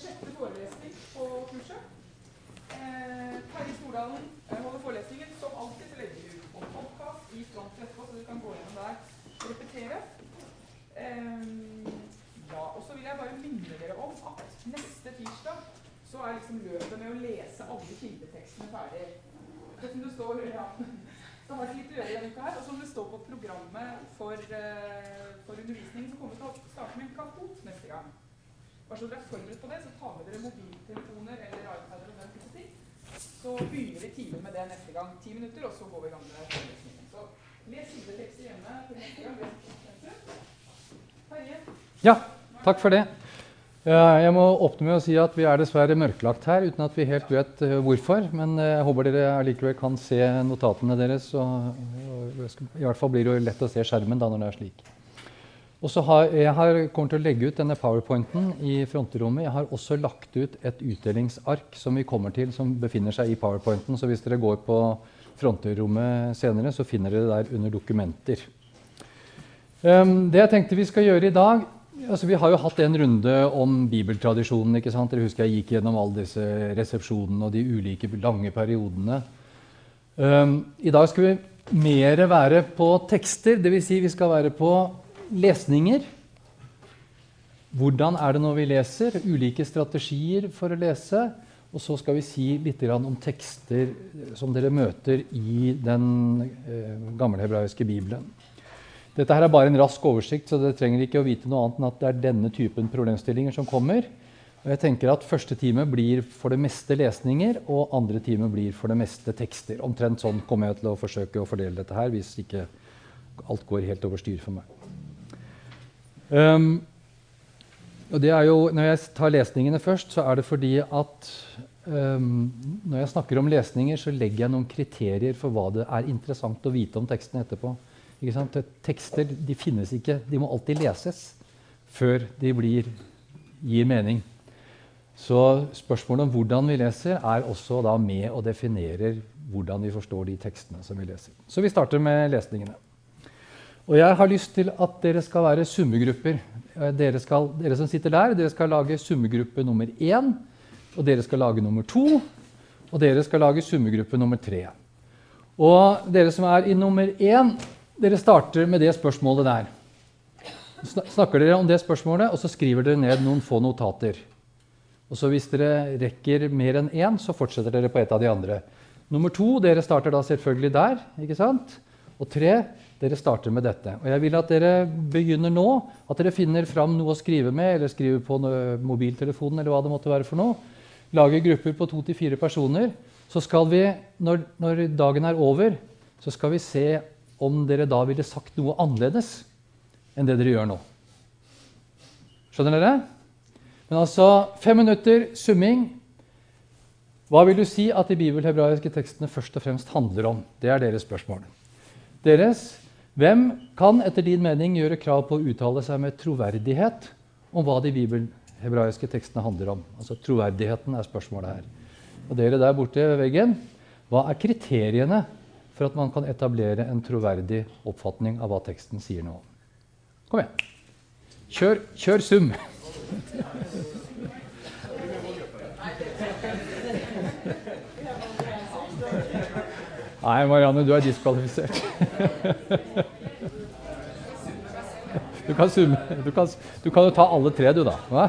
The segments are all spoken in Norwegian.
sjette forelesning på kurset. Eh, Terje Stordalen eh, holder forelesningen. Som alltid så legger vi ut på podkast i front etterpå, så du kan gå gjennom der og repetere. Eh, ja, og så vil jeg bare minne dere om at neste tirsdag så er liksom løpet med å lese alle kildetekstene ferdig. Det som det står, ja, så har det litt å gjøre denne uka her. Og som det står på programmet for, uh, for undervisning, så kommer vi til å starte med en kapot neste gang. Bare så dere er forberedt på det, så ta med dere mobiltelefoner eller iPader og den type ting. Så begynner vi tidlig med det neste gang. Ti minutter, og så går vi i gang med forelesningen. Så les sidetekster hjemme til neste gang. Ja, takk for det. Jeg må åpne med å si at vi er dessverre mørklagt her uten at vi helt vet eh, hvorfor. Men eh, jeg håper dere allikevel kan se notatene deres. Og, I hvert fall blir det jo lett å se skjermen da når det er slik. Og så har, Jeg har, kommer til å legge ut denne powerpointen i fronterommet. Jeg har også lagt ut et utdelingsark som vi kommer til, som befinner seg i powerpointen. Så hvis dere går på fronterommet senere, så finner dere det der under dokumenter. Um, det jeg tenkte vi skal gjøre i dag altså Vi har jo hatt en runde om bibeltradisjonen. ikke sant? Dere husker Jeg gikk gjennom alle disse resepsjonene og de ulike lange periodene. Um, I dag skal vi mer være på tekster, dvs. Si vi skal være på lesninger. Hvordan er det når vi leser? Ulike strategier for å lese. Og så skal vi si litt om tekster som dere møter i den gamle gammelhebraiske bibelen. Dette her er bare en rask oversikt, så dere trenger ikke å vite noe annet enn at det er denne typen problemstillinger som kommer. Og jeg tenker at Første time blir for det meste lesninger, og andre time blir for det meste tekster. Omtrent sånn kommer jeg til å forsøke å fordele dette her, hvis ikke alt går helt over styr for meg. Um, og det er jo, Når jeg tar lesningene først, så er det fordi at um, når jeg snakker om lesninger, så legger jeg noen kriterier for hva det er interessant å vite om teksten etterpå. Tekster de finnes ikke. De må alltid leses før de blir, gir mening. Så spørsmålet om hvordan vi leser, er også med og definerer hvordan vi forstår de tekstene som vi leser. Så vi starter med lesningene. Og jeg har lyst til at dere skal være summegrupper. Dere, skal, dere som sitter der, dere skal lage summegruppe nummer én. Og dere skal lage nummer to. Og dere skal lage summegruppe nummer tre. Og dere som er i nummer én, dere starter med det spørsmålet der. Snakker dere om det spørsmålet, og så skriver dere ned noen få notater. Og så Hvis dere rekker mer enn én, så fortsetter dere på et av de andre. Nummer to, dere starter da selvfølgelig der. ikke sant? Og tre, dere starter med dette. Og Jeg vil at dere begynner nå. At dere finner fram noe å skrive med, eller skriver på mobiltelefonen. eller hva det måtte være for noe. Lager grupper på to til fire personer. Så skal vi, når, når dagen er over, så skal vi se om dere da ville sagt noe annerledes enn det dere gjør nå. Skjønner dere? Men altså fem minutter summing. Hva vil du si at de bibelhebraiske tekstene først og fremst handler om? Det er deres spørsmål. Deres, Hvem kan etter din mening gjøre krav på å uttale seg med troverdighet om hva de bibelhebraiske tekstene handler om? Altså Troverdigheten er spørsmålet her. Og dere der borte ved veggen, hva er kriteriene for at man kan etablere en troverdig oppfatning av hva teksten sier nå. Kom igjen. Kjør, kjør sum. Nei, Marianne, du er diskvalifisert. Du kan. Du kan, du kan jo ta alle tre, du, da. Hva?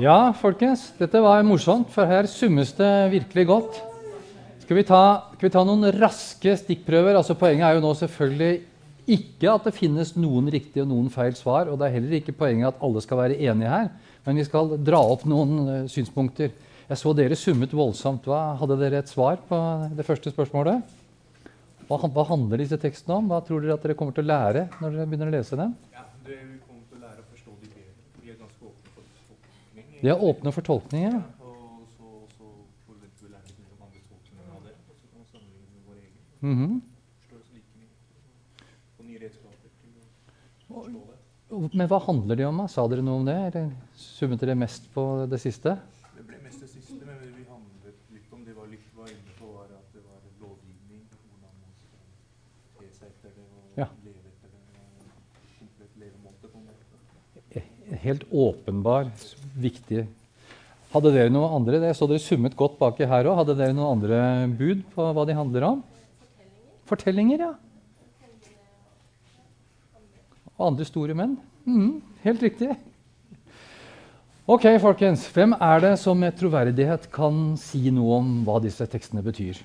Ja, folkens, dette var morsomt, for her summes det virkelig godt. Skal vi, ta, skal vi ta noen raske stikkprøver? Altså, poenget er jo nå selvfølgelig ikke at det finnes noen riktige og noen feil svar, og det er heller ikke poenget at alle skal være enige her, men vi skal dra opp noen uh, synspunkter. Jeg så dere summet voldsomt. Hva, hadde dere et svar på det første spørsmålet? Hva, hva handler disse tekstene om? Hva tror dere at dere kommer til å lære når dere begynner å lese dem? Ja, det vi kommer til å lære å forstå de bedre. Vi er ganske åpne for tolkning. De er åpne for tolkning. Ja. Tolkninger. Mhm. Forstå det. Men hva handler de om? da? Sa dere noe om det? Eller summet dere mest på det siste? Det ble mest det siste, men vi handlet litt om det var litt var inne på, var at det var lovgivning, hvordan man skal te seg etter det og Ja. leve etter det. Komplett levemåte, på en måte. Helt åpenbar, viktig. Hadde dere noe andre? Jeg så dere summet godt baki her òg. Hadde dere noen andre bud på hva de handler om? Fortellinger, ja. Og andre store menn. Mm, helt riktig. Ok, folkens. Hvem er det som med troverdighet kan si noe om hva disse tekstene betyr?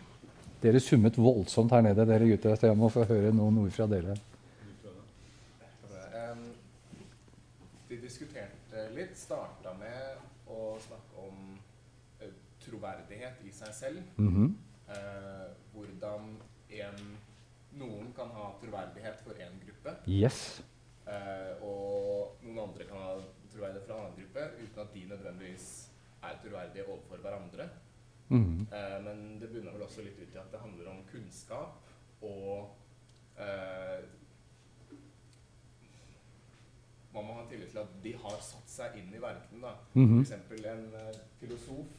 Dere summet voldsomt her nede, dere gutter, jeg må få høre noen ord fra dere. Um, de diskuterte litt, starta med å snakke om eh, troverdighet i seg selv. Mhm. Eh, hvordan en, noen kan ha troverdighet for én gruppe, Yes. eh, og noen andre kan ha troverdighet for en annen gruppe, uten at de nødvendigvis er troverdige overfor hverandre. Mhm. Eh, men det bunner vel også litt ut i at det handler om kunnskap og eh, Man må ha tillit til at de har satt seg inn i verkene. da. Mhm. For eksempel en uh, filosof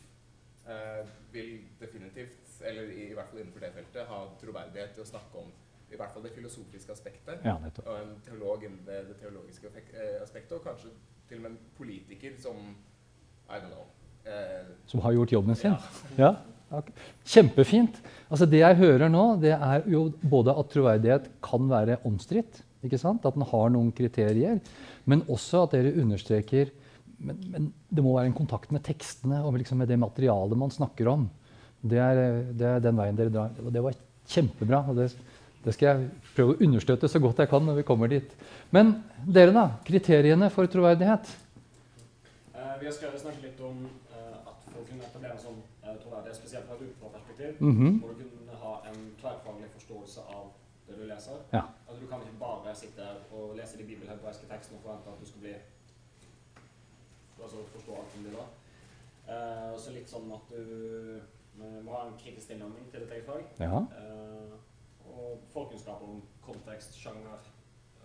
vil definitivt, eller i, i hvert fall innenfor det feltet, ha troverdighet til å snakke om i hvert fall det filosofiske aspektet, Ja, og en teolog innen det, det teologiske eh, aspektet, og kanskje til og med en politiker som I don't know. Eh, Som har gjort jobben sin. ja. Ja, Kjempefint. Altså Det jeg hører nå, det er jo både at troverdighet kan være omstridt, ikke sant? at den har noen kriterier, men også at dere understreker men, men det må være en kontakt med tekstene og liksom med det materialet man snakker om. Det er, det er den veien dere drar. Og det var kjempebra. og det, det skal jeg prøve å understøtte så godt jeg kan når vi kommer dit. Men dere, da? Kriteriene for troverdighet? Eh, vi har skrevet snakket litt om eh, at for å kunne etablere sånn uh, troverdighet, spesielt fra et utenforperspektiv, Mhm. må du kunne ha en tverrfaglig forståelse av det du leser. Ja. Altså, du kan ikke bare sitte og lese de bibelhebraiske tekstene og forvente at du skal bli altså forstå alt om de da. Og så litt sånn at du eh, må ha en kritisk tilnærming til ditt eget fag. Ja. Uh, og forkunnskap om kontekst, sjanger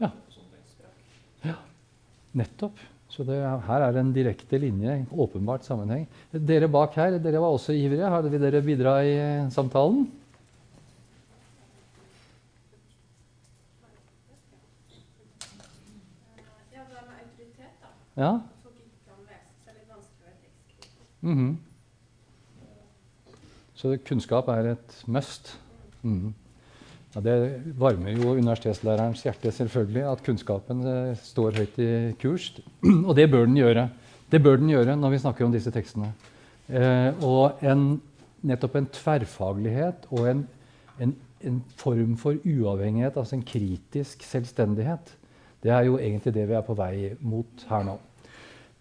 Ja. og sånne ting. Språk. Nettopp. Så det, er- her er det en direkte linje, en åpenbart sammenheng. Dere bak her dere var også ivrige. Hadde vi dere bidra i eh, samtalen? Ja, det med autoritet, da. Ja? Folk ikke kan lese, så er det litt vanskelig å være tekstkritisk. -hmm. Så kunnskap er et must. Mhm. Ja, det varmer jo universitetslærerens hjerte selvfølgelig at kunnskapen eh, står høyt i kurs. Og det bør den gjøre. Det bør den gjøre når vi snakker om disse tekstene. Eh, og en, nettopp en tverrfaglighet og en, en, en form for uavhengighet, altså en kritisk selvstendighet, det er jo egentlig det vi er på vei mot her nå.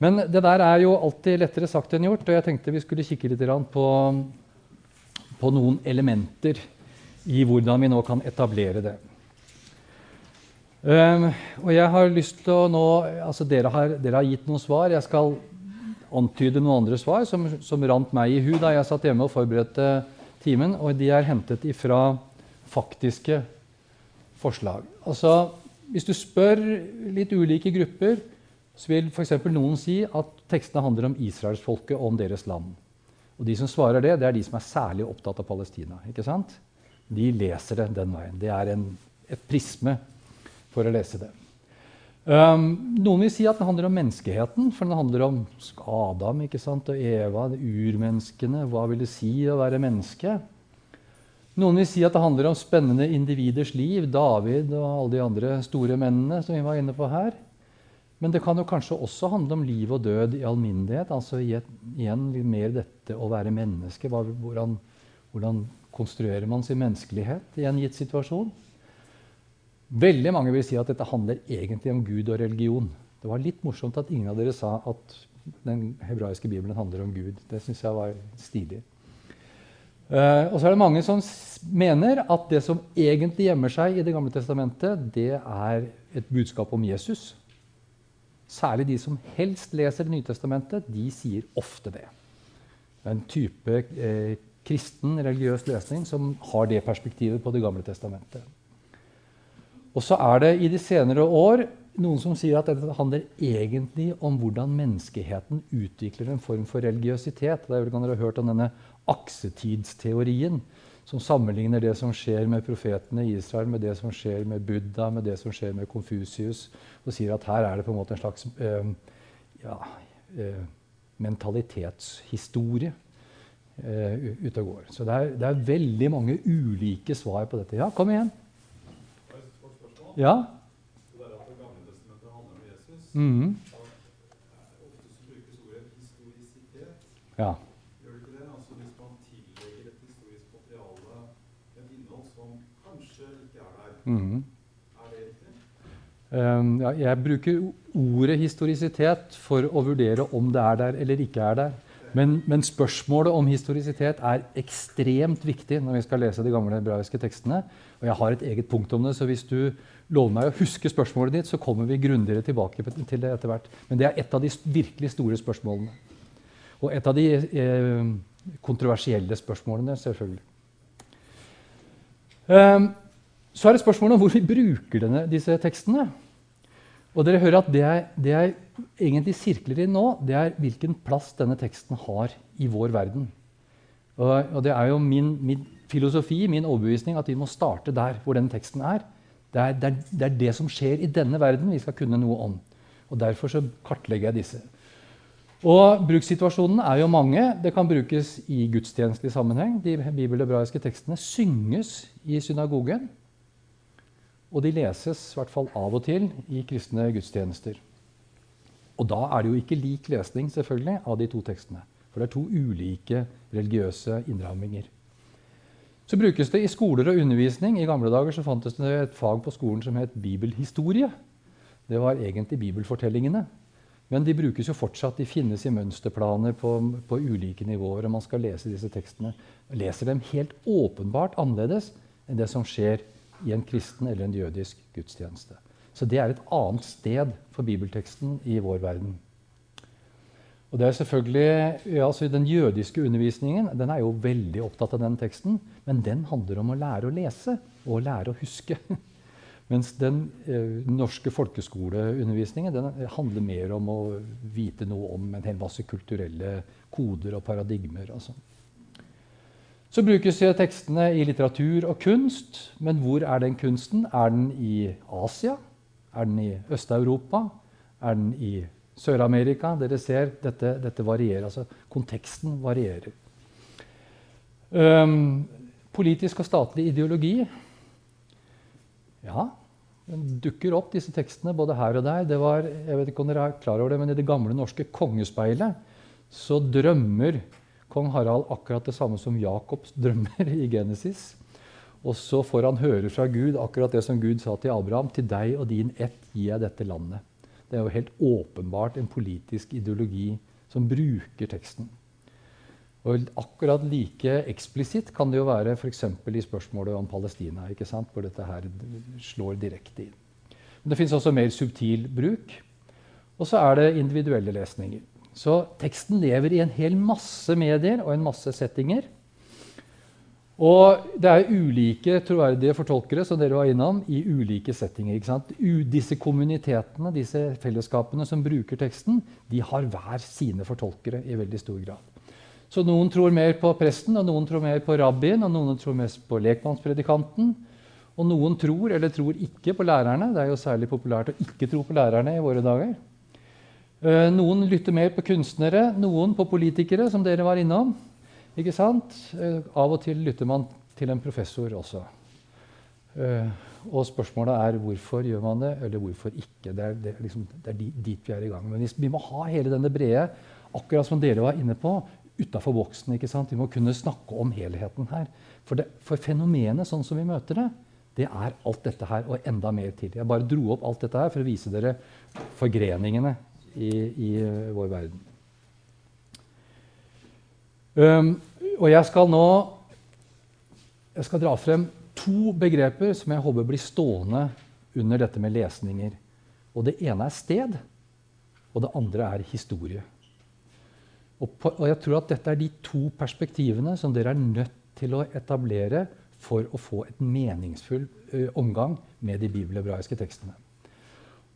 Men det der er jo alltid lettere sagt enn gjort, og jeg tenkte vi skulle kikke litt på, på noen elementer i hvordan vi nå kan etablere det. Um, og jeg har lyst til å nå altså dere har, dere har gitt noen svar. Jeg skal antyde noen andre svar som, som rant meg i hu da jeg satt hjemme og forberedte timen. Og de er hentet ifra faktiske forslag. Altså, hvis du spør litt ulike grupper, så vil f.eks. noen si at tekstene handler om israelsfolket og om deres land. Og de som svarer det, det er de som er særlig opptatt av Palestina. ikke sant? De leser det den veien. Det er en, et prisme for å lese det. Um, noen vil si at den handler om menneskeheten, for den handler om Adam ikke sant? og Eva, urmenneskene. Hva vil det si å være menneske? Noen vil si at det handler om spennende individers liv. David og alle de andre store mennene som vi var inne på her. Men det kan jo kanskje også handle om liv og død i alminnelighet. altså Igjen litt mer dette å være menneske. Hvordan, hvordan konstruerer man sin menneskelighet i en gitt situasjon? Veldig mange vil si at dette handler egentlig om Gud og religion. Det var litt morsomt at ingen av dere sa at den hebraiske bibelen handler om Gud. Det syns jeg var stilig. Uh, og så er det mange som mener at det som egentlig gjemmer seg i Det gamle testamentet, det er et budskap om Jesus. Særlig de som helst leser Det nye testamentet, de sier ofte det. Det er en type eh, kristen, religiøs lesning som har det perspektivet på Det gamle testamentet. Og så er det i de senere år noen som sier at dette handler egentlig om hvordan menneskeheten utvikler en form for religiøsitet. Det er vel kan dere ha hørt om denne aksetidsteorien, som sammenligner det som skjer med profetene i Israel, med det som skjer med Buddha, med det som skjer med Konfusius, og sier at her er det på en måte en slags eh, ja, eh, mentalitetshistorie eh, ute og går. Så det er, det er veldig mange ulike svar på dette. Ja, kom igjen. Ja? Det der at Det gamle testamentet handler om Jesus. Mhm. Ofte så brukes ordet historisitet. ja. Gjør det ikke det? Altså Hvis man tillegger et historisk materiale et innhold som kanskje Um, ja, jeg bruker ordet historisitet for å vurdere om det er der eller ikke er der. Men, men spørsmålet om historisitet er ekstremt viktig når vi skal lese de gamle hebraiske tekstene. Og jeg har et eget punkt om det, så hvis du lover meg å huske spørsmålet ditt, så kommer vi grundigere tilbake til det etter hvert. Men det er et av de virkelig store spørsmålene. Og et av de eh, kontroversielle spørsmålene, selvfølgelig. Um, så er det spørsmålet om hvor vi bruker denne, disse tekstene. Og dere hører at det jeg, det jeg egentlig sirkler i nå, det er hvilken plass denne teksten har i vår verden. Og, og det er jo min, min filosofi, min overbevisning, at vi må starte der hvor den teksten er. Det er, det er, det er det som skjer i denne verden, vi skal kunne noe om. Og Derfor så kartlegger jeg disse. Og Brukssituasjonene er jo mange. Det kan brukes i gudstjenestelig sammenheng. De bibelhebraiske tekstene synges i synagogen. Og de leses i hvert fall av og til i kristne gudstjenester. Og da er det jo ikke lik lesning selvfølgelig, av de to tekstene. For det er to ulike religiøse innramminger. Så brukes det i skoler og undervisning. I gamle dager så fantes det et fag på skolen som het bibelhistorie. Det var egentlig bibelfortellingene. Men de brukes jo fortsatt. De finnes i mønsterplaner på, på ulike nivåer. og man skal lese disse tekstene. Leser dem helt åpenbart annerledes enn det som skjer i en kristen eller en jødisk gudstjeneste. Så det er et annet sted for bibelteksten i vår verden. Og det er selvfølgelig, ja, altså Den jødiske undervisningen den er jo veldig opptatt av den teksten, men den handler om å lære å lese og lære å huske. Mens den eh, norske folkeskoleundervisningen den handler mer om å vite noe om en hel masse kulturelle koder og paradigmer. Altså. Så brukes tekstene i litteratur og kunst, men hvor er den kunsten? Er den i Asia? Er den i Øst-Europa? Er den i Sør-Amerika. Dere ser dette, dette, varierer. altså Konteksten varierer. Um, politisk og statlig ideologi Ja, den dukker opp, disse tekstene, både her og der. Det var, jeg vet ikke om dere er klar over det, men I det gamle norske kongespeilet så drømmer kong Harald akkurat det samme som Jakobs drømmer i Genesis. Og så får han høre fra Gud akkurat det som Gud sa til Abraham. Til deg og din ett gir jeg dette landet. Det er jo helt åpenbart en politisk ideologi som bruker teksten. Og akkurat like eksplisitt kan det jo være f.eks. i spørsmålet om Palestina, ikke sant? hvor dette her slår direkte inn. Men det fins også mer subtil bruk. Og så er det individuelle lesninger. Så teksten lever i en hel masse medier og en masse settinger. Og det er ulike troverdige fortolkere som dere var innom, i ulike settinger. ikke sant? disse kommunitetene, disse fellesskapene som bruker teksten, de har hver sine fortolkere i veldig stor grad. Så noen tror mer på presten, og noen tror mer på rabbien, og noen tror mest på lekmannspredikanten. Og noen tror eller tror ikke på lærerne. Det er jo særlig populært å ikke tro på lærerne i våre dager. Eh, noen lytter mer på kunstnere, noen på politikere, som dere var innom. Ikke sant? Eh, av og til lytter man til en professor også. Eh, og spørsmålet er hvorfor gjør man det, eller hvorfor ikke. Det er, det, liksom, det er dit vi er i gang. Men vi må ha hele denne brede, akkurat som dere var inne på, utafor boksen. ikke sant? Vi må kunne snakke om helheten her. For, det, for fenomenet sånn som vi møter det, det er alt dette her og enda mer til. Jeg bare dro opp alt dette her for å vise dere forgreningene i, i vår verden. Um, og jeg skal nå jeg skal dra frem to begreper som jeg håper blir stående under dette med lesninger. Og Det ene er sted, og det andre er historie. Og, på, og, jeg tror at dette er de to perspektivene som dere er nødt til å etablere for å få et meningsfull uh, omgang med de bibelhebraiske tekstene.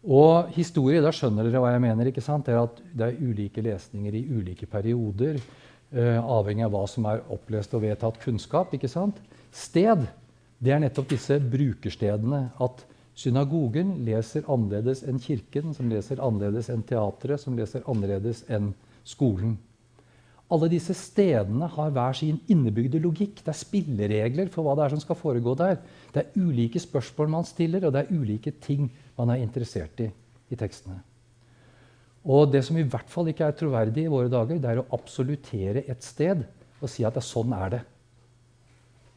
Og historie, da skjønner dere hva jeg mener. ikke sant? Det er at det er ulike lesninger i ulike perioder. Uh, avhengig av hva som er opplest og vedtatt kunnskap. ikke sant? Sted det er nettopp disse brukerstedene. At synagogen leser annerledes enn kirken, som leser annerledes enn teatret, som leser annerledes enn skolen. Alle disse stedene har hver sin innebygde logikk. Det er spilleregler for hva det er som skal foregå der. Det er ulike spørsmål man stiller, og det er ulike ting man er interessert i i tekstene. Og det som i hvert fall ikke er troverdig i våre dager, det er å absolutere et sted og si at det, sånn er det.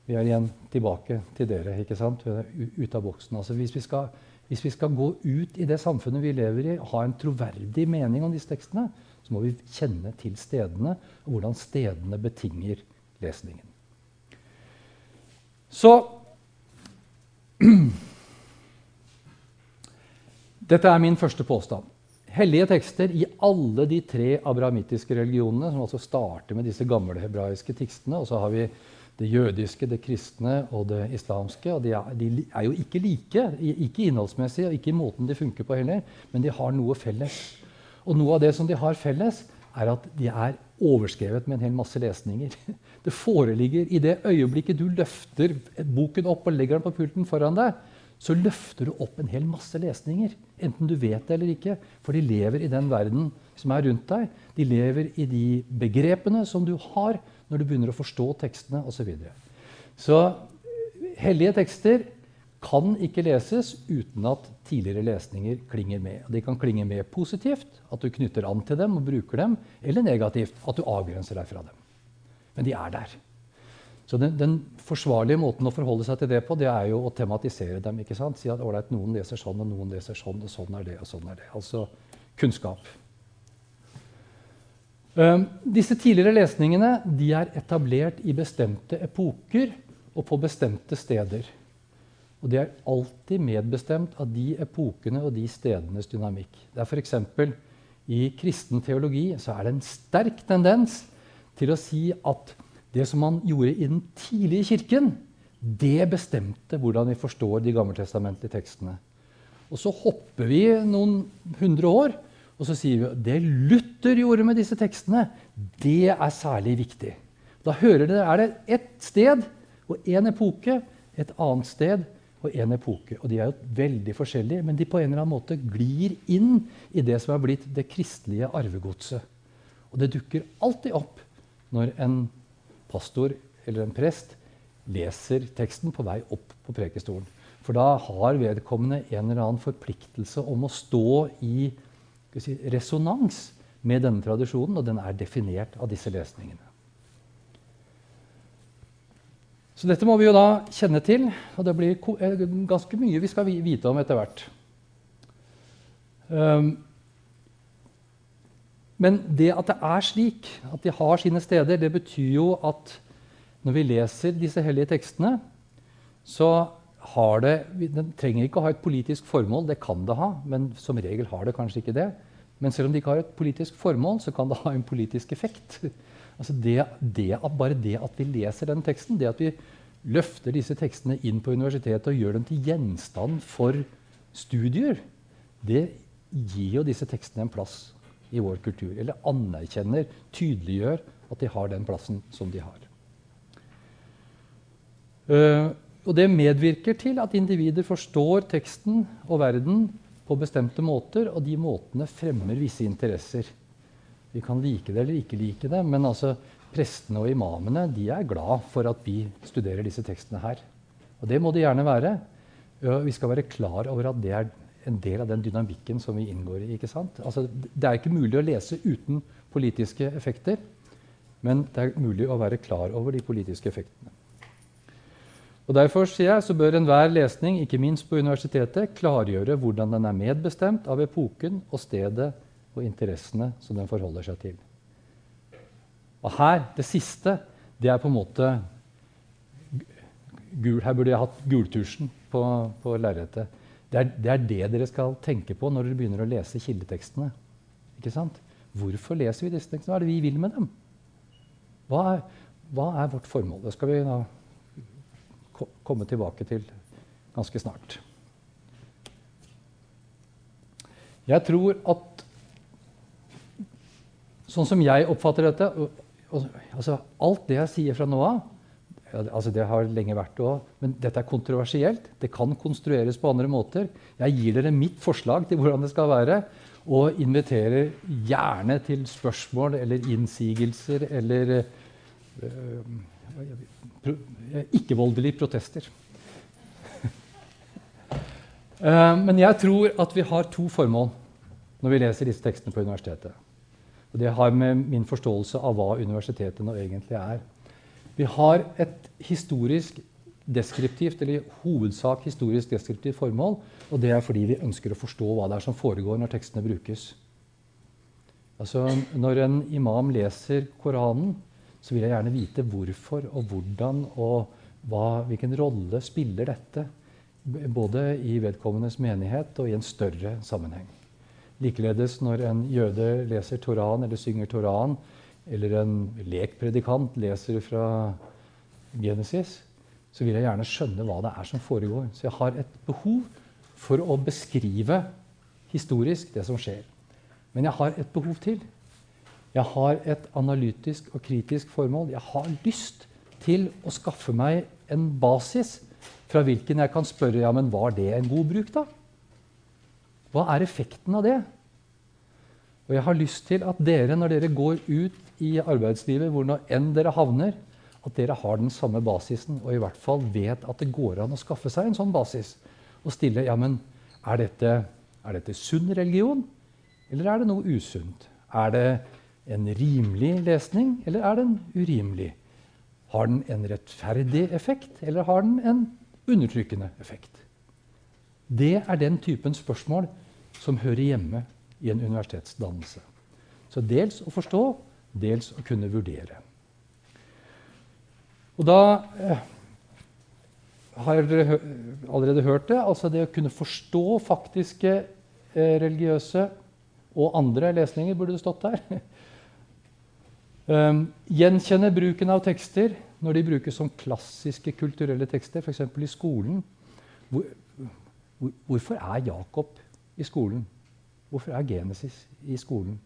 Vi er igjen tilbake til dere. ikke sant? Ut av boksen. Altså, hvis, vi skal, hvis vi skal gå ut i det samfunnet vi lever i, ha en troverdig mening om disse tekstene, så må vi kjenne til stedene og hvordan stedene betinger lesningen. Så Dette er min første påstand hellige tekster i alle de tre abrahamittiske religionene, som altså starter med disse gamle hebraiske tekstene. Og så har vi det jødiske, det kristne og det islamske. og De er, de er jo ikke like, ikke innholdsmessig og ikke i måten de funker på heller, men de har noe felles. Og noe av det som de har felles, er at de er overskrevet med en hel masse lesninger. Det foreligger i det øyeblikket du løfter boken opp og legger den på pulten foran deg, så løfter du opp en hel masse lesninger. Enten du vet det eller ikke. For de lever i den verden som er rundt deg. De lever i de begrepene som du har når du begynner å forstå tekstene osv. Så, videre. så hellige tekster kan ikke leses uten at tidligere lesninger klinger med. De kan klinge med positivt, at du knytter an til dem og bruker dem, eller negativt, at du avgrenser deg fra dem. Men de er der. Så den, den, forsvarlige måten å forholde seg til det på, det er jo å tematisere dem. ikke sant? Si at ålreit, noen leser sånn, og noen leser sånn, og sånn er det, og sånn er det. Altså kunnskap. Um, disse tidligere lesningene de er etablert i bestemte epoker og på bestemte steder. Og det er alltid medbestemt av de epokene og de stedenes dynamikk. Det er f.eks. i kristen teologi så er det en sterk tendens til å si at det som man gjorde i den tidlige kirken, det bestemte hvordan vi forstår de gammeltestamentlige tekstene. Og så hopper vi noen hundre år, og så sier vi at det Luther gjorde med disse tekstene, det er særlig viktig. Da hører dere, er det ett sted og én epoke, et annet sted og én epoke. Og de er jo veldig forskjellige, men de på en eller annen måte glir inn i det som er blitt det kristelige arvegodset. Og det dukker alltid opp når en pastor eller en prest leser teksten på vei opp på prekestolen. For da har vedkommende en eller annen forpliktelse om å stå i si, resonans med denne tradisjonen, og den er definert av disse lesningene. Så dette må vi jo da kjenne til, og det blir eh, ganske mye vi skal vite om etter hvert. Um, men det at det er slik, at de har sine steder, det betyr jo at når vi leser disse hellige tekstene, så har det Den trenger ikke å ha et politisk formål. Det kan det ha, men som regel har det kanskje ikke det. Men selv om det ikke har et politisk formål, så kan det ha en politisk effekt. Altså det, det, bare det at vi leser den teksten, det at vi løfter disse tekstene inn på universitetet og gjør dem til gjenstand for studier, det gir jo disse tekstene en plass i vår kultur. Eller anerkjenner, tydeliggjør at de har den plassen som de har. Uh, og det medvirker til at individer forstår teksten og verden på bestemte måter, og de måtene fremmer visse interesser. Vi kan like det eller ikke like det, men altså, prestene og imamene de er glad for at vi studerer disse tekstene her. Og det må de gjerne være. Vi skal være klar over at det er en del av den dynamikken som vi inngår i. ikke sant? Altså, det er ikke mulig å lese uten politiske effekter, men det er mulig å være klar over de politiske effektene. Og Derfor sier jeg, så bør enhver lesning, ikke minst på universitetet, klargjøre hvordan den er medbestemt av epoken og stedet og interessene som den forholder seg til. Og her, det siste, det er på en måte gul, Her burde jeg hatt gultusjen på, på lerretet. Det er, det er, det dere skal tenke på når dere begynner å lese kildetekstene. Ikke sant? Hvorfor leser vi disse tekstene? Hva er det vi vil med dem? Hva er, hva er vårt formål? Det skal vi da komme tilbake til ganske snart. Jeg tror at sånn som jeg oppfatter dette altså Alt det jeg sier fra nå av, altså Det har lenge vært det òg. Men dette er kontroversielt. Det kan konstrueres på andre måter. Jeg gir dere mitt forslag til hvordan det skal være. Og inviterer gjerne til spørsmål eller innsigelser eller øh, ikke-voldelige protester. uh, men jeg tror at vi har to formål når vi leser disse tekstene på universitetet. Og det har med min forståelse av hva universitetet nå egentlig er. Vi har et historisk deskriptivt, eller i hovedsak historisk deskriptivt formål. Og det er fordi vi ønsker å forstå hva det er som foregår når tekstene brukes. Altså, Når en imam leser Koranen, så vil jeg gjerne vite hvorfor og hvordan og hva, hvilken rolle spiller dette. Både i vedkommendes menighet og i en større sammenheng. Likeledes når en jøde leser Toran eller synger Toran, eller en lekpredikant leser fra Genesis, så vil jeg gjerne skjønne hva det er som foregår. Så jeg har et behov for å beskrive historisk det som skjer. Men jeg har et behov til. Jeg har et analytisk og kritisk formål. Jeg har lyst til å skaffe meg en basis fra hvilken jeg kan spørre ja, men var det en god bruk. da? Hva er effekten av det? Og jeg har lyst til at dere, når dere går ut i arbeidslivet, hvor nå enn dere havner, at dere har den samme basisen, og i hvert fall vet at det går an å skaffe seg en sånn basis. Og stille ja, men er dette, er dette sunn religion, eller er det noe usunt? Er det en rimelig lesning, eller er den urimelig? Har den en rettferdig effekt, eller har den en undertrykkende effekt? Det er den typen spørsmål som hører hjemme i en universitetsdannelse. Så dels å forstå, dels å kunne vurdere. Og da eh, har dere allerede hørt det. altså Det å kunne forstå faktiske eh, religiøse og andre lesninger, burde det stått der. um, gjenkjenne bruken av tekster når de brukes som klassiske kulturelle tekster, f.eks. i skolen. Hvor, hvor, hvorfor er Jakob i skolen? Hvorfor er Genesis i skolen?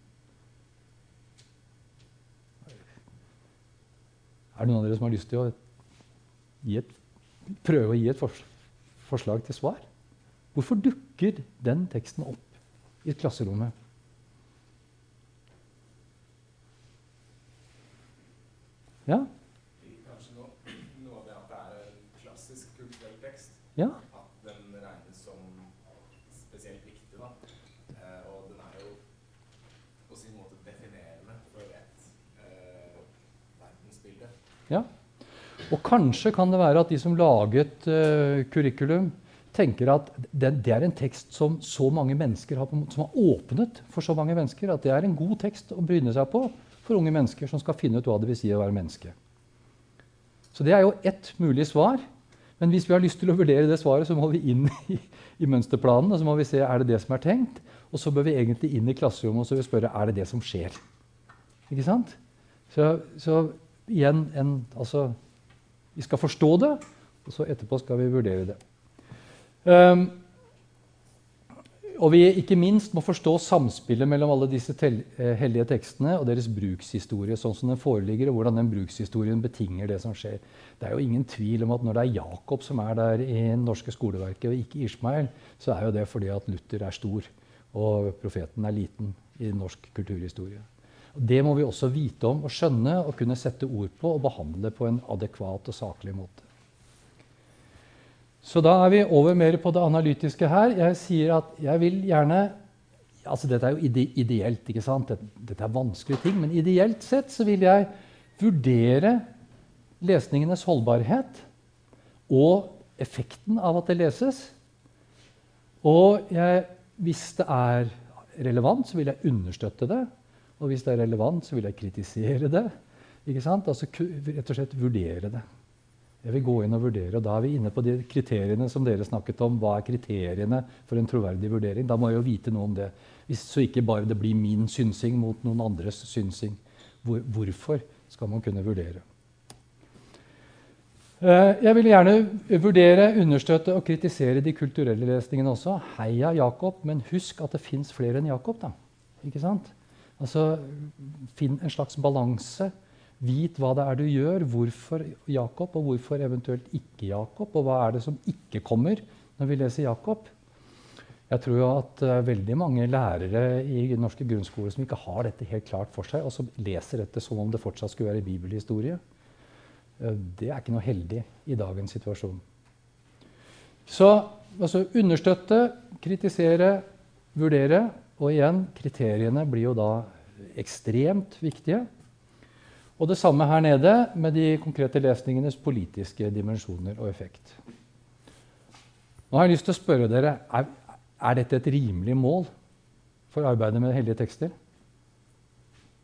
Er det noen av dere som har lyst til å et, prøve å gi et fors forslag til svar? Hvorfor dukker den teksten opp i klasserommet? Ja? Kanskje noe, noe av det at det er en klassisk kulturell tekst. Ja? At den regnes som spesielt viktig. da. Eh, og den er jo på sin måte definerende for et eh, verdensbilde. Ja. Og kanskje kan det være at de som laget uh, curriculum, tenker at det, det, er en tekst som så mange mennesker har, som har åpnet for så mange mennesker, at det er en god tekst å bryne seg på for unge mennesker som skal finne ut hva det vil si å være menneske. Så det er jo ett mulig svar. Men hvis vi har lyst til å vurdere det svaret, så må vi inn i, i mønsterplanen og så må vi se er det det som er tenkt. Og så bør vi egentlig inn i klasserommet og så vil vi spørre er det det som skjer. Ikke sant? Så, så igjen en, altså, Vi skal forstå det, og så etterpå skal vi vurdere det. Um, og vi ikke minst må forstå samspillet mellom alle disse eh, hellige tekstene og deres brukshistorie, sånn som den foreligger, og hvordan den brukshistorien betinger det som skjer. Det er jo ingen tvil om at når det er Jakob som er der i det norske skoleverket, og ikke Ishmael, så er jo det fordi at Luther er stor og profeten er liten i norsk kulturhistorie. Det må vi også vite om og skjønne og kunne sette ord på og behandle på en adekvat og saklig måte. Så da er vi over mer på det analytiske her. Jeg sier at jeg vil gjerne altså Dette er jo ide ideelt, ikke sant? Dette, er vanskelige ting. Men ideelt sett så vil jeg vurdere lesningenes holdbarhet og effekten av at det leses. Og jeg, hvis det er relevant, så vil jeg understøtte det. Og hvis det er relevant, så vil jeg kritisere det. Ikke sant? Altså rett og slett vurdere det. Jeg vil gå inn og vurdere, og Da er vi inne på de kriteriene som dere snakket om. Hva er kriteriene for en troverdig vurdering? Da må jeg jo vite noe om det. Hvis, så ikke bare det blir min synsing mot noen andres synsing. Hvor, hvorfor skal man kunne vurdere? Eh, jeg vil gjerne vurdere, understøtte og kritisere de kulturelle lesningene også. Heia Jakob, men husk at det fins flere enn Jakob. da. Ikke sant? Altså, Finn en slags balanse Vit hva det er du gjør, hvorfor Jakob, og hvorfor eventuelt ikke Jakob. Og hva er det som ikke kommer når vi leser Jakob? Jeg tror jo at det er veldig mange lærere i norske grunnskoler som ikke har dette helt klart for seg, og som leser dette som om det fortsatt skulle være bibelhistorie. Eh, det er ikke noe heldig i dagens situasjon. Så altså, understøtte, kritisere, vurdere. Og igjen, kriteriene blir jo da ekstremt viktige. Og det samme her nede med de konkrete lesningenes politiske dimensjoner og effekt. Nå har jeg lyst til å spørre dere, er, er dette et rimelig mål for arbeidet med hellige tekster?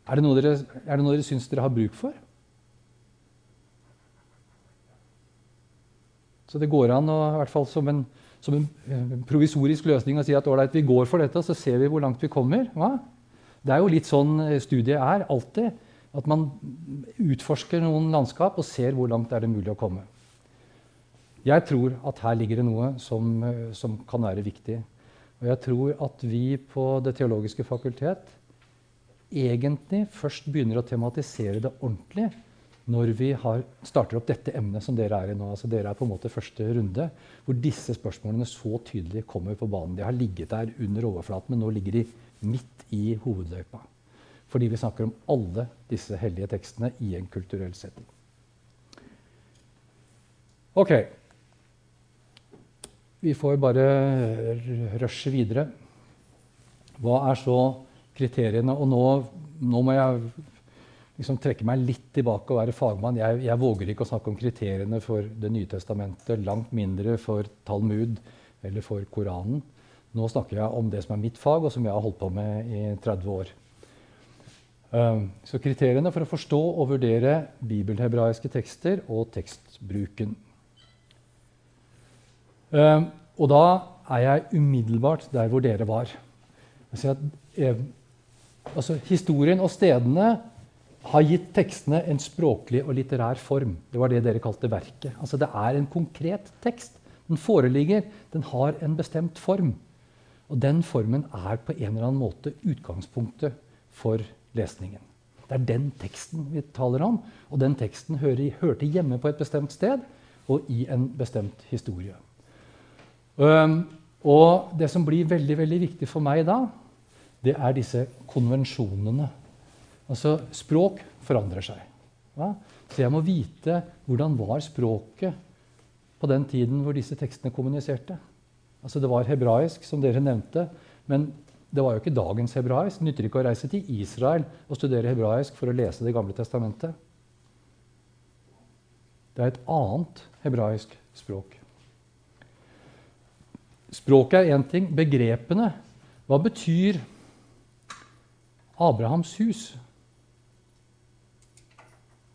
Er det noe dere, er noe dere syns dere har bruk for? Så det går an å, i hvert fall som en, som en, en provisorisk løsning å si at ålreit, vi går for dette, så ser vi hvor langt vi kommer. Hva? Det er jo litt sånn studiet er alltid. At man utforsker noen landskap og ser hvor langt er det mulig å komme. Jeg tror at her ligger det noe som, eh, som kan være viktig. Og jeg tror at vi på Det teologiske fakultet egentlig først begynner å tematisere det ordentlig når vi har, starter opp dette emnet som dere er i nå. Altså dere er på en måte første runde hvor disse spørsmålene så tydelig kommer på banen. De har ligget der under overflaten, men nå ligger de midt i hovedløypa. Fordi vi snakker om alle disse hellige tekstene i en kulturell setting. Ok. Vi får bare rushe videre. Hva er så kriteriene? Og nå, nå må jeg liksom trekke meg litt tilbake og være fagmann. Jeg, jeg, våger ikke å snakke om kriteriene for Det nye testamentet, langt mindre for Talmud eller for Koranen. Nå snakker jeg om det som er mitt fag, og som jeg har holdt på med i 30 år. Um, så kriteriene for å forstå og vurdere bibelhebraiske tekster og tekstbruken. Um, og da er jeg umiddelbart der hvor dere var. Eh, altså, historien og stedene har gitt tekstene en språklig og litterær form. Det var det dere kalte verket. Altså, det er en konkret tekst. Den foreligger. Den har en bestemt form. Og den formen er på en eller annen måte utgangspunktet for lesningen. Det er den teksten vi taler om, og den teksten hører, hørte hjemme på et bestemt sted og i en bestemt historie. Um, og det som blir veldig, veldig viktig for meg da, det er disse konvensjonene. Altså, språk forandrer seg. Ja? Så jeg må vite hvordan var språket på den tiden hvor disse tekstene kommuniserte. Altså Det var hebraisk, som dere nevnte, men det var jo ikke dagens hebraisk. Det nytter ikke å reise til Israel og studere hebraisk for å lese Det gamle testamentet. Det er et annet hebraisk språk. Språket er én ting. Begrepene Hva betyr Abrahams hus?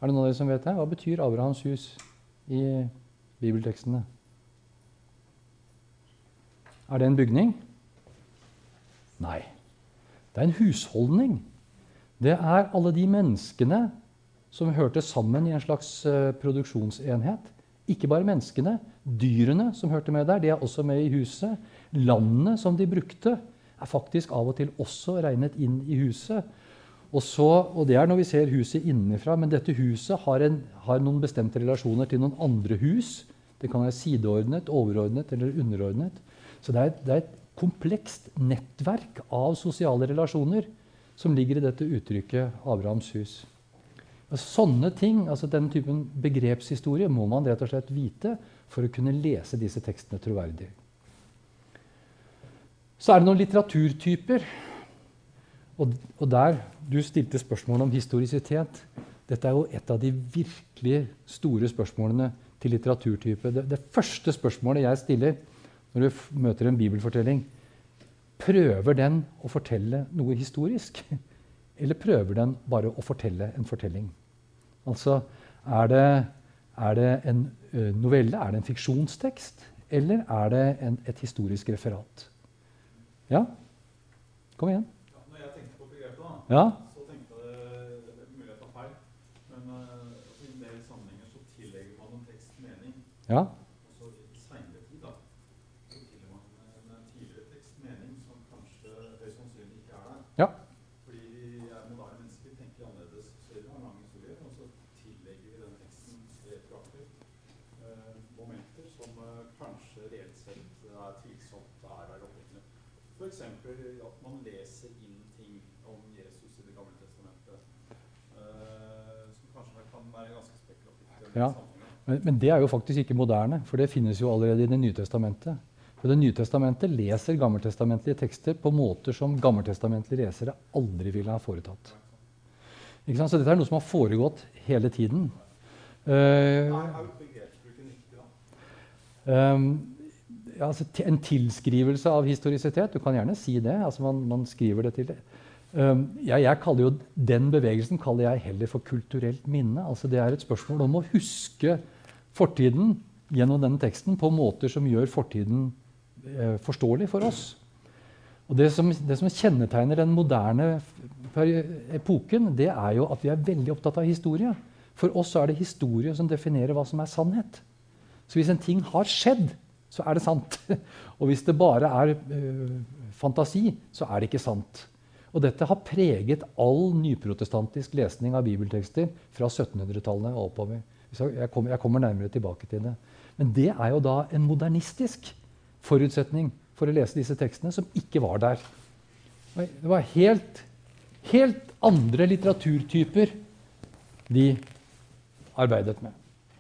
Er det noen av dere som vet det? Hva betyr Abrahams hus i bibeltekstene? Er det en bygning? Nei. Det er en husholdning. Det er alle de menneskene som hørte sammen i en slags uh, produksjonsenhet. Ikke bare menneskene. Dyrene som hørte med der, de er også med i huset. Landet som de brukte, er faktisk av og til også regnet inn i huset. Og, så, og Det er når vi ser huset innenfra. Men dette huset har, en, har noen bestemte relasjoner til noen andre hus. Det kan være sideordnet, overordnet eller underordnet. Så det er, det er, et komplekst nettverk av sosiale relasjoner som ligger i dette uttrykket 'Abrahams hus'. Sånne ting, altså Den typen begrepshistorie må man rett og slett vite for å kunne lese disse tekstene troverdig. Så er det noen litteraturtyper. Og, og der du stilte spørsmål om historisitet. Dette er jo et av de virkelig store spørsmålene til litteraturtype. Det, det første spørsmålet jeg stiller, når du møter en bibelfortelling, prøver den å fortelle noe historisk? Eller prøver den bare å fortelle en fortelling? Altså, er det, er det en novelle? Er det en fiksjonstekst? Eller er det en, et historisk referat? Ja? Kom igjen. Ja, når jeg tenkte på begrepet, da, ja? så tenkte jeg det er mulig jeg tar feil, men uh, i en del sammenhenger så tillegger man en tekst mening. Ja. Fordi vi er moderne mennesker, tenker annerledes. Så vi har lang historie, og så tillegger vi den teksten retroaktivt eh, momenter som eh, kanskje reelt sett er tvilsomt er der opprinnelig. F.eks. at man leser inn ting om Jesus i Det gamle testamentet eh, som kanskje kan være ganske spekulativt. Ja. Men, men det er jo faktisk ikke moderne, for det finnes jo allerede i Det nye testamentet. For Det nye testamentet leser gammeltestamentlige tekster på måter som gammeltestamentlige lesere aldri ville ha foretatt. Så dette er noe som har foregått hele tiden. Uh, um, ja, altså, en tilskrivelse av historisitet. Du kan gjerne si det. altså Man, man skriver det til det. Ja, jeg kaller jo Den bevegelsen kaller jeg heller for kulturelt minne. altså Det er et spørsmål om å huske fortiden gjennom denne teksten på måter som gjør fortiden Eh, forståelig for oss. Og det som, det som, kjennetegner den moderne epoken, det er jo at vi er veldig opptatt av historie. For oss er det historie som definerer hva som er sannhet. Så hvis en ting har skjedd, så er det sant. Og hvis det bare er uh, fantasi, så er det ikke sant. Og dette har preget all nyprotestantisk lesning av bibeltekster fra 1700-tallet og oppover. Jeg kommer, jeg kommer nærmere tilbake til det. Men det er jo da en modernistisk forutsetning for å lese disse tekstene som ikke var der. Det var helt, helt andre litteraturtyper de arbeidet med.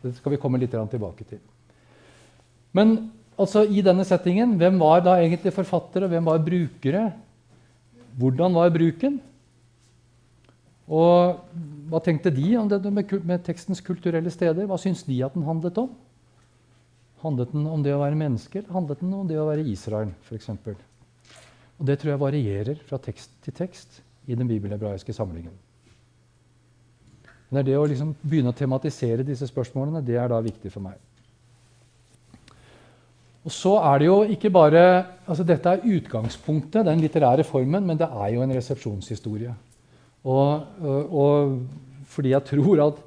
Det skal vi komme litt tilbake til. Men altså, i denne settingen, hvem var da egentlig forfattere, og hvem var brukere? Hvordan var bruken? Og hva tenkte de om det med, tekstens kulturelle steder? Hva syns de at den handlet om? Handlet den om det å være menneske, eller handlet den om det å være Israel? For eksempel? og det tror jeg varierer fra tekst til tekst i den bibelhebraiske samlingen. Men det å liksom begynne å tematisere disse spørsmålene det er da viktig for meg. Og så er det jo ikke bare, altså Dette er utgangspunktet, den litterære formen, men det er jo en resepsjonshistorie. Og, og, og, fordi jeg tror at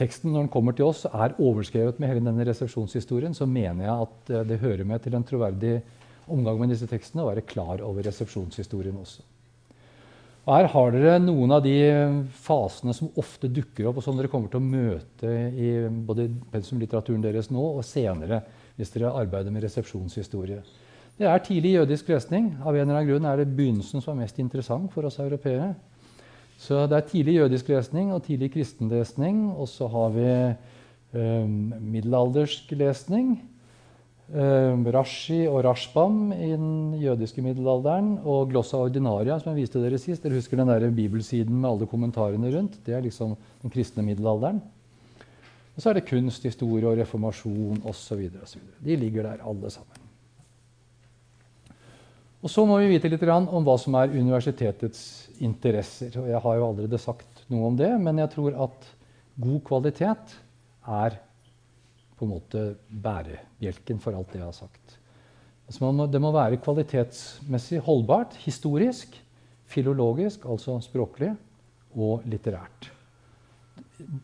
teksten når den kommer til oss, er overskrevet med hele denne resepsjonshistorien, så mener jeg at eh, det hører med til en troverdig omgang med disse tekstene å være klar over resepsjonshistorien også. Og Her har dere noen av de fasene som ofte dukker opp, og som dere kommer til å møte i både pensumlitteraturen deres nå og senere hvis dere arbeider med resepsjonshistorie. Det er tidlig jødisk lesning. Av en eller annen grunn er det begynnelsen som er mest interessant for oss europeere. Så det er tidlig jødisk lesning og tidlig kristenlesning. Og så har vi eh, middelaldersk lesning. Eh, Rashi og Rashbam i den jødiske middelalderen. Og Glossa ordinaria, som jeg viste dere sist. Dere husker den der bibelsiden med alle kommentarene rundt? Det er liksom den kristne middelalderen. Og så er det kunst, historie og reformasjon osv. De ligger der alle sammen. Og Så må vi vite litt om hva som er universitetets interesser. Og Jeg har jo allerede sagt noe om det, men jeg tror at god kvalitet er på en måte bærebjelken for alt det jeg har sagt. Altså det må være kvalitetsmessig holdbart, historisk, filologisk, altså språklig, og litterært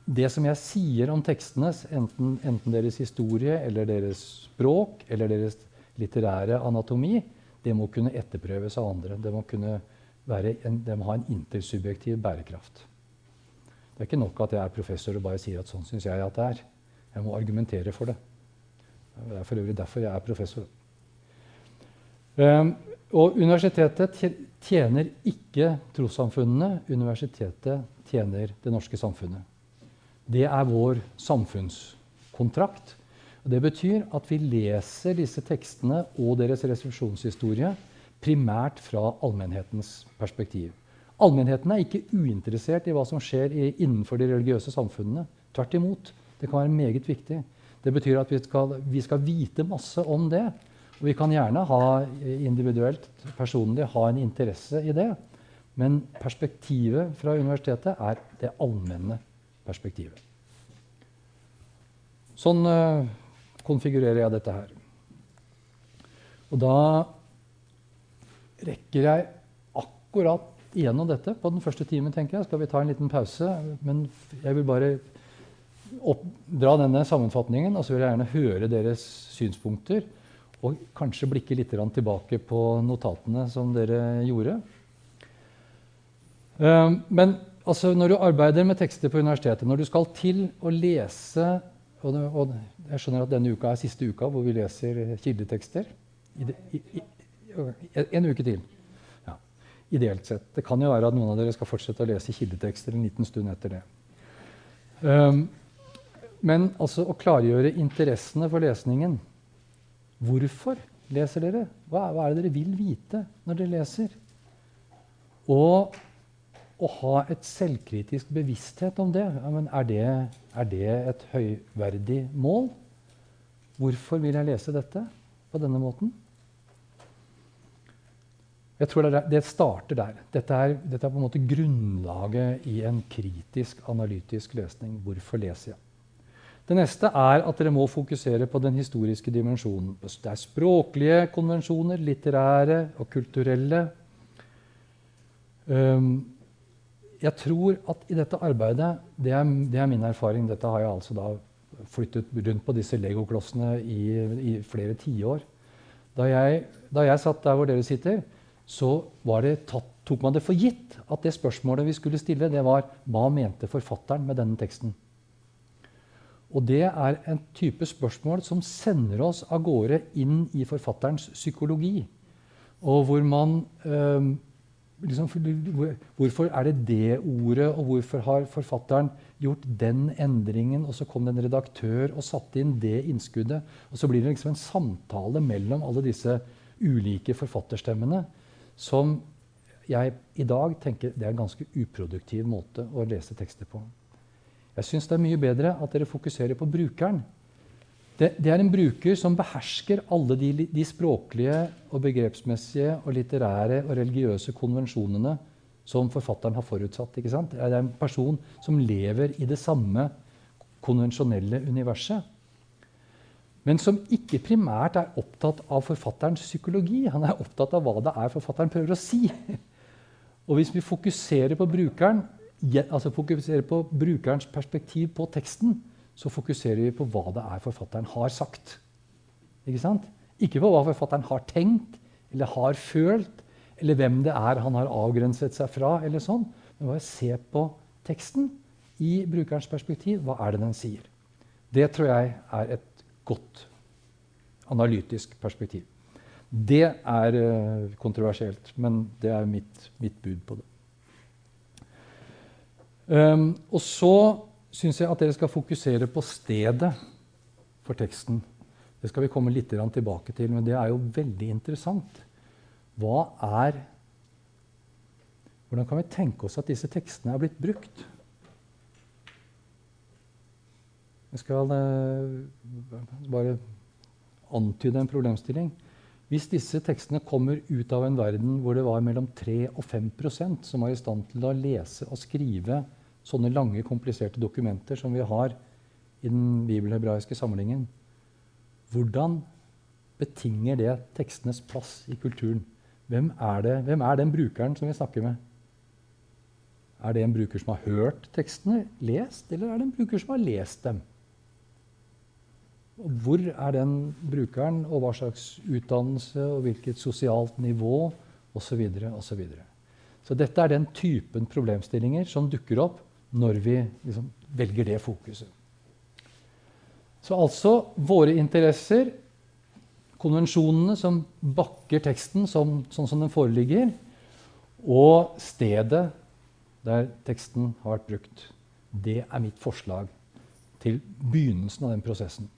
det som jeg sier om tekstene, enten, enten, deres historie eller deres språk eller deres litterære anatomi, det må kunne etterprøves av andre. Det må, en, det må ha en intersubjektiv bærekraft. Det er ikke nok at jeg er professor og bare sier at sånn syns jeg at det er. Jeg må argumentere for det. Det er for øvrig derfor jeg er professor. Um, og universitetet tjener ikke trossamfunnene. Universitetet tjener det norske samfunnet. Det er vår samfunnskontrakt. Og det betyr at vi leser disse tekstene og deres resolusjonshistorie primært fra allmennhetens perspektiv. Allmennheten er ikke uinteressert i hva som skjer i, innenfor de religiøse samfunnene. Tvert imot. Det kan være meget viktig. Det betyr at vi skal, vi skal vite masse om det. Og vi kan gjerne ha individuelt, personlig, ha en interesse i det. Men perspektivet fra universitetet er det allmenne perspektivet. Sånn uh, konfigurerer jeg dette her. Og da rekker jeg akkurat igjennom dette på den første timen. tenker jeg. Skal vi ta en liten pause? Men jeg vil bare oppdra denne sammenfatningen, og så vil jeg gjerne høre deres synspunkter. Og kanskje blikke litt tilbake på notatene som dere gjorde. Uh, men altså, når du arbeider med tekster på universitetet, når du skal til å lese og, og jeg skjønner at denne uka er siste uka hvor vi leser kildetekster. I, i, i, en uke til. Ja, ideelt sett. Det kan jo være at noen av dere skal fortsette å lese kildetekster en liten stund etter det. Um, men altså å klargjøre interessene for lesningen. Hvorfor leser dere? Hva, hva er det dere vil vite når dere leser? Og å ha et selvkritisk bevissthet om det, ja, er det, er det et høyverdig mål? Hvorfor vil jeg lese dette på denne måten? Jeg tror det, det starter der. Dette er, dette er, på en måte grunnlaget i en kritisk, analytisk lesning. Hvorfor leser jeg? Det neste er at dere må fokusere på den historiske dimensjonen. Det er språklige konvensjoner, litterære og kulturelle. Um, jeg tror at i dette arbeidet det er, det er, min erfaring Dette har jeg altså da flyttet rundt på disse legoklossene i, i flere tiår. Da, da jeg satt der hvor dere sitter, så var det tatt, tok man det for gitt at det spørsmålet vi skulle stille, det var hva mente forfatteren med denne teksten? Og det er en type spørsmål som sender oss av gårde inn i forfatterens psykologi. Og hvor man øh, liksom, Hvorfor er det det ordet, og hvorfor har forfatteren gjort den endringen? Og så kom det en redaktør og satte inn det innskuddet. Og så blir det liksom en samtale mellom alle disse ulike forfatterstemmene som jeg i dag tenker det er en ganske uproduktiv måte å lese tekster på. Jeg syns det er mye bedre at dere fokuserer på brukeren. Det, det er en bruker som behersker alle de, de, språklige og begrepsmessige og litterære og religiøse konvensjonene som forfatteren har forutsatt. ikke sant? Det er en person som lever i det samme konvensjonelle universet. Men som ikke primært er opptatt av forfatterens psykologi. Han er opptatt av hva det er forfatteren prøver å si. Og hvis vi fokuserer på brukeren, altså fokuserer på brukerens perspektiv på teksten, så fokuserer vi på hva det er forfatteren har sagt. Ikke sant? Ikke på hva forfatteren har tenkt eller har følt, eller hvem det er han har avgrenset seg fra. eller sånn, Men bare se på teksten i brukerens perspektiv. Hva er det den sier? Det tror jeg er et godt analytisk perspektiv. Det er uh, kontroversielt, men det er mitt, mitt bud på det. Um, og så syns jeg at dere skal fokusere på stedet for teksten. Det skal vi komme litt tilbake til, men det er jo veldig interessant. Hva er Hvordan kan vi tenke oss at disse tekstene er blitt brukt? Jeg skal uh, bare antyde en problemstilling. Hvis disse tekstene kommer ut av en verden hvor det var mellom 3 og 5% som var i stand til å lese og skrive sånne lange, kompliserte dokumenter som vi har i den bibelhebraiske samlingen, hvordan betinger det tekstenes plass i kulturen? Hvem er, det, hvem er den brukeren som vi snakker med? Er det en bruker som har hørt tekstene lest, eller er det en bruker som har lest dem? Hvor er den brukeren, og hva slags utdannelse og hvilket sosialt nivå osv. Så, videre, og så, videre. så dette er den typen problemstillinger som dukker opp når vi liksom velger det fokuset. Så altså våre interesser, konvensjonene som bakker teksten som, sånn som den foreligger, og stedet der teksten har vært brukt. Det er mitt forslag til begynnelsen av den prosessen.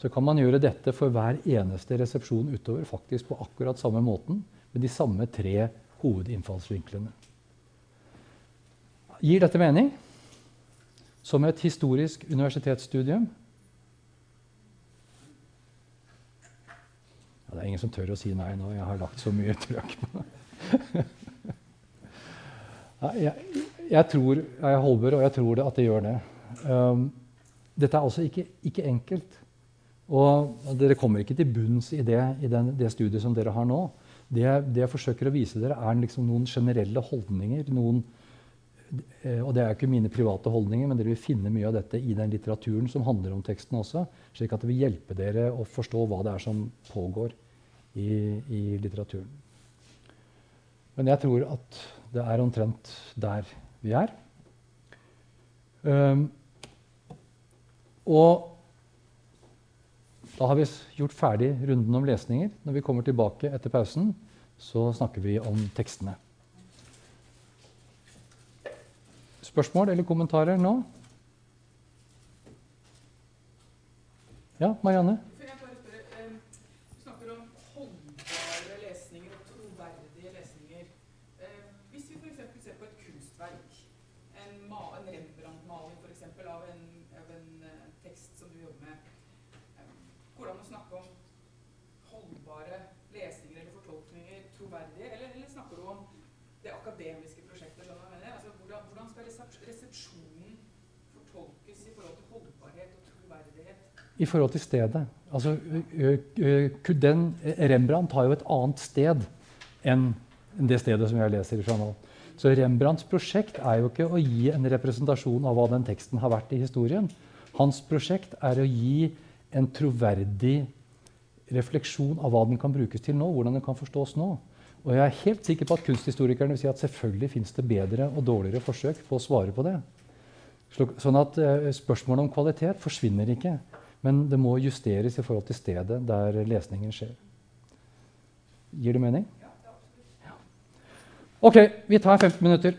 Så kan man gjøre dette for hver eneste resepsjon utover faktisk på akkurat samme måten, med de samme tre hovedinnfallsvinklene. Gir dette mening? Som et historisk universitetsstudium? Ja, det er ingen som tør å si nei nå. Jeg har lagt så mye trøkk på det. jeg, jeg, tror jeg holder, og jeg tror det at det gjør det. Um, dette er altså ikke, ikke, enkelt. Og dere kommer ikke til bunns i det i den, det studiet som dere har nå. Det, det, jeg forsøker å vise dere, er liksom noen generelle holdninger. noen og det er ikke mine private holdninger, men dere vil finne mye av dette i den litteraturen som handler om teksten også, slik at det vil hjelpe dere å forstå hva det er som pågår i, i litteraturen. Men jeg tror at det er omtrent der vi er. Um, og da har vi gjort ferdig runden om lesninger. Når vi kommer tilbake etter pausen, så snakker vi om tekstene. Spørsmål eller kommentarer nå? Ja, Marianne? Jeg bare spørre, Du snakker om holdbare lesninger og troverdige lesninger. Hvis vi f.eks. ser på et kunstverk, en, en Rembrandt-maling f.eks. Av, en, av en uh, tekst som du jobber med, går det an å snakke om holdbare lesninger eller fortolkninger troverdige, eller, eller snakker du om det akademiske resepsjonen fortolkes i forhold til holdbarhet og troverdighet? I forhold til stedet. Altså, den, Rembrandt har jo et annet sted enn det stedet som jeg leser fra nå. Så Rembrandts prosjekt er jo ikke å gi en representasjon av hva den teksten har vært i historien. Hans prosjekt er å gi en troverdig refleksjon av hva den kan brukes til nå. hvordan den kan forstås nå. Og jeg er helt sikker på at kunsthistorikerne vil si at selvfølgelig fins det bedre og dårligere forsøk på å svare på det. Sånn at spørsmålet om kvalitet forsvinner ikke. Men det må justeres i forhold til stedet der lesningen skjer. Gir det mening? Ja, absolutt. Ok, vi tar 15 minutter.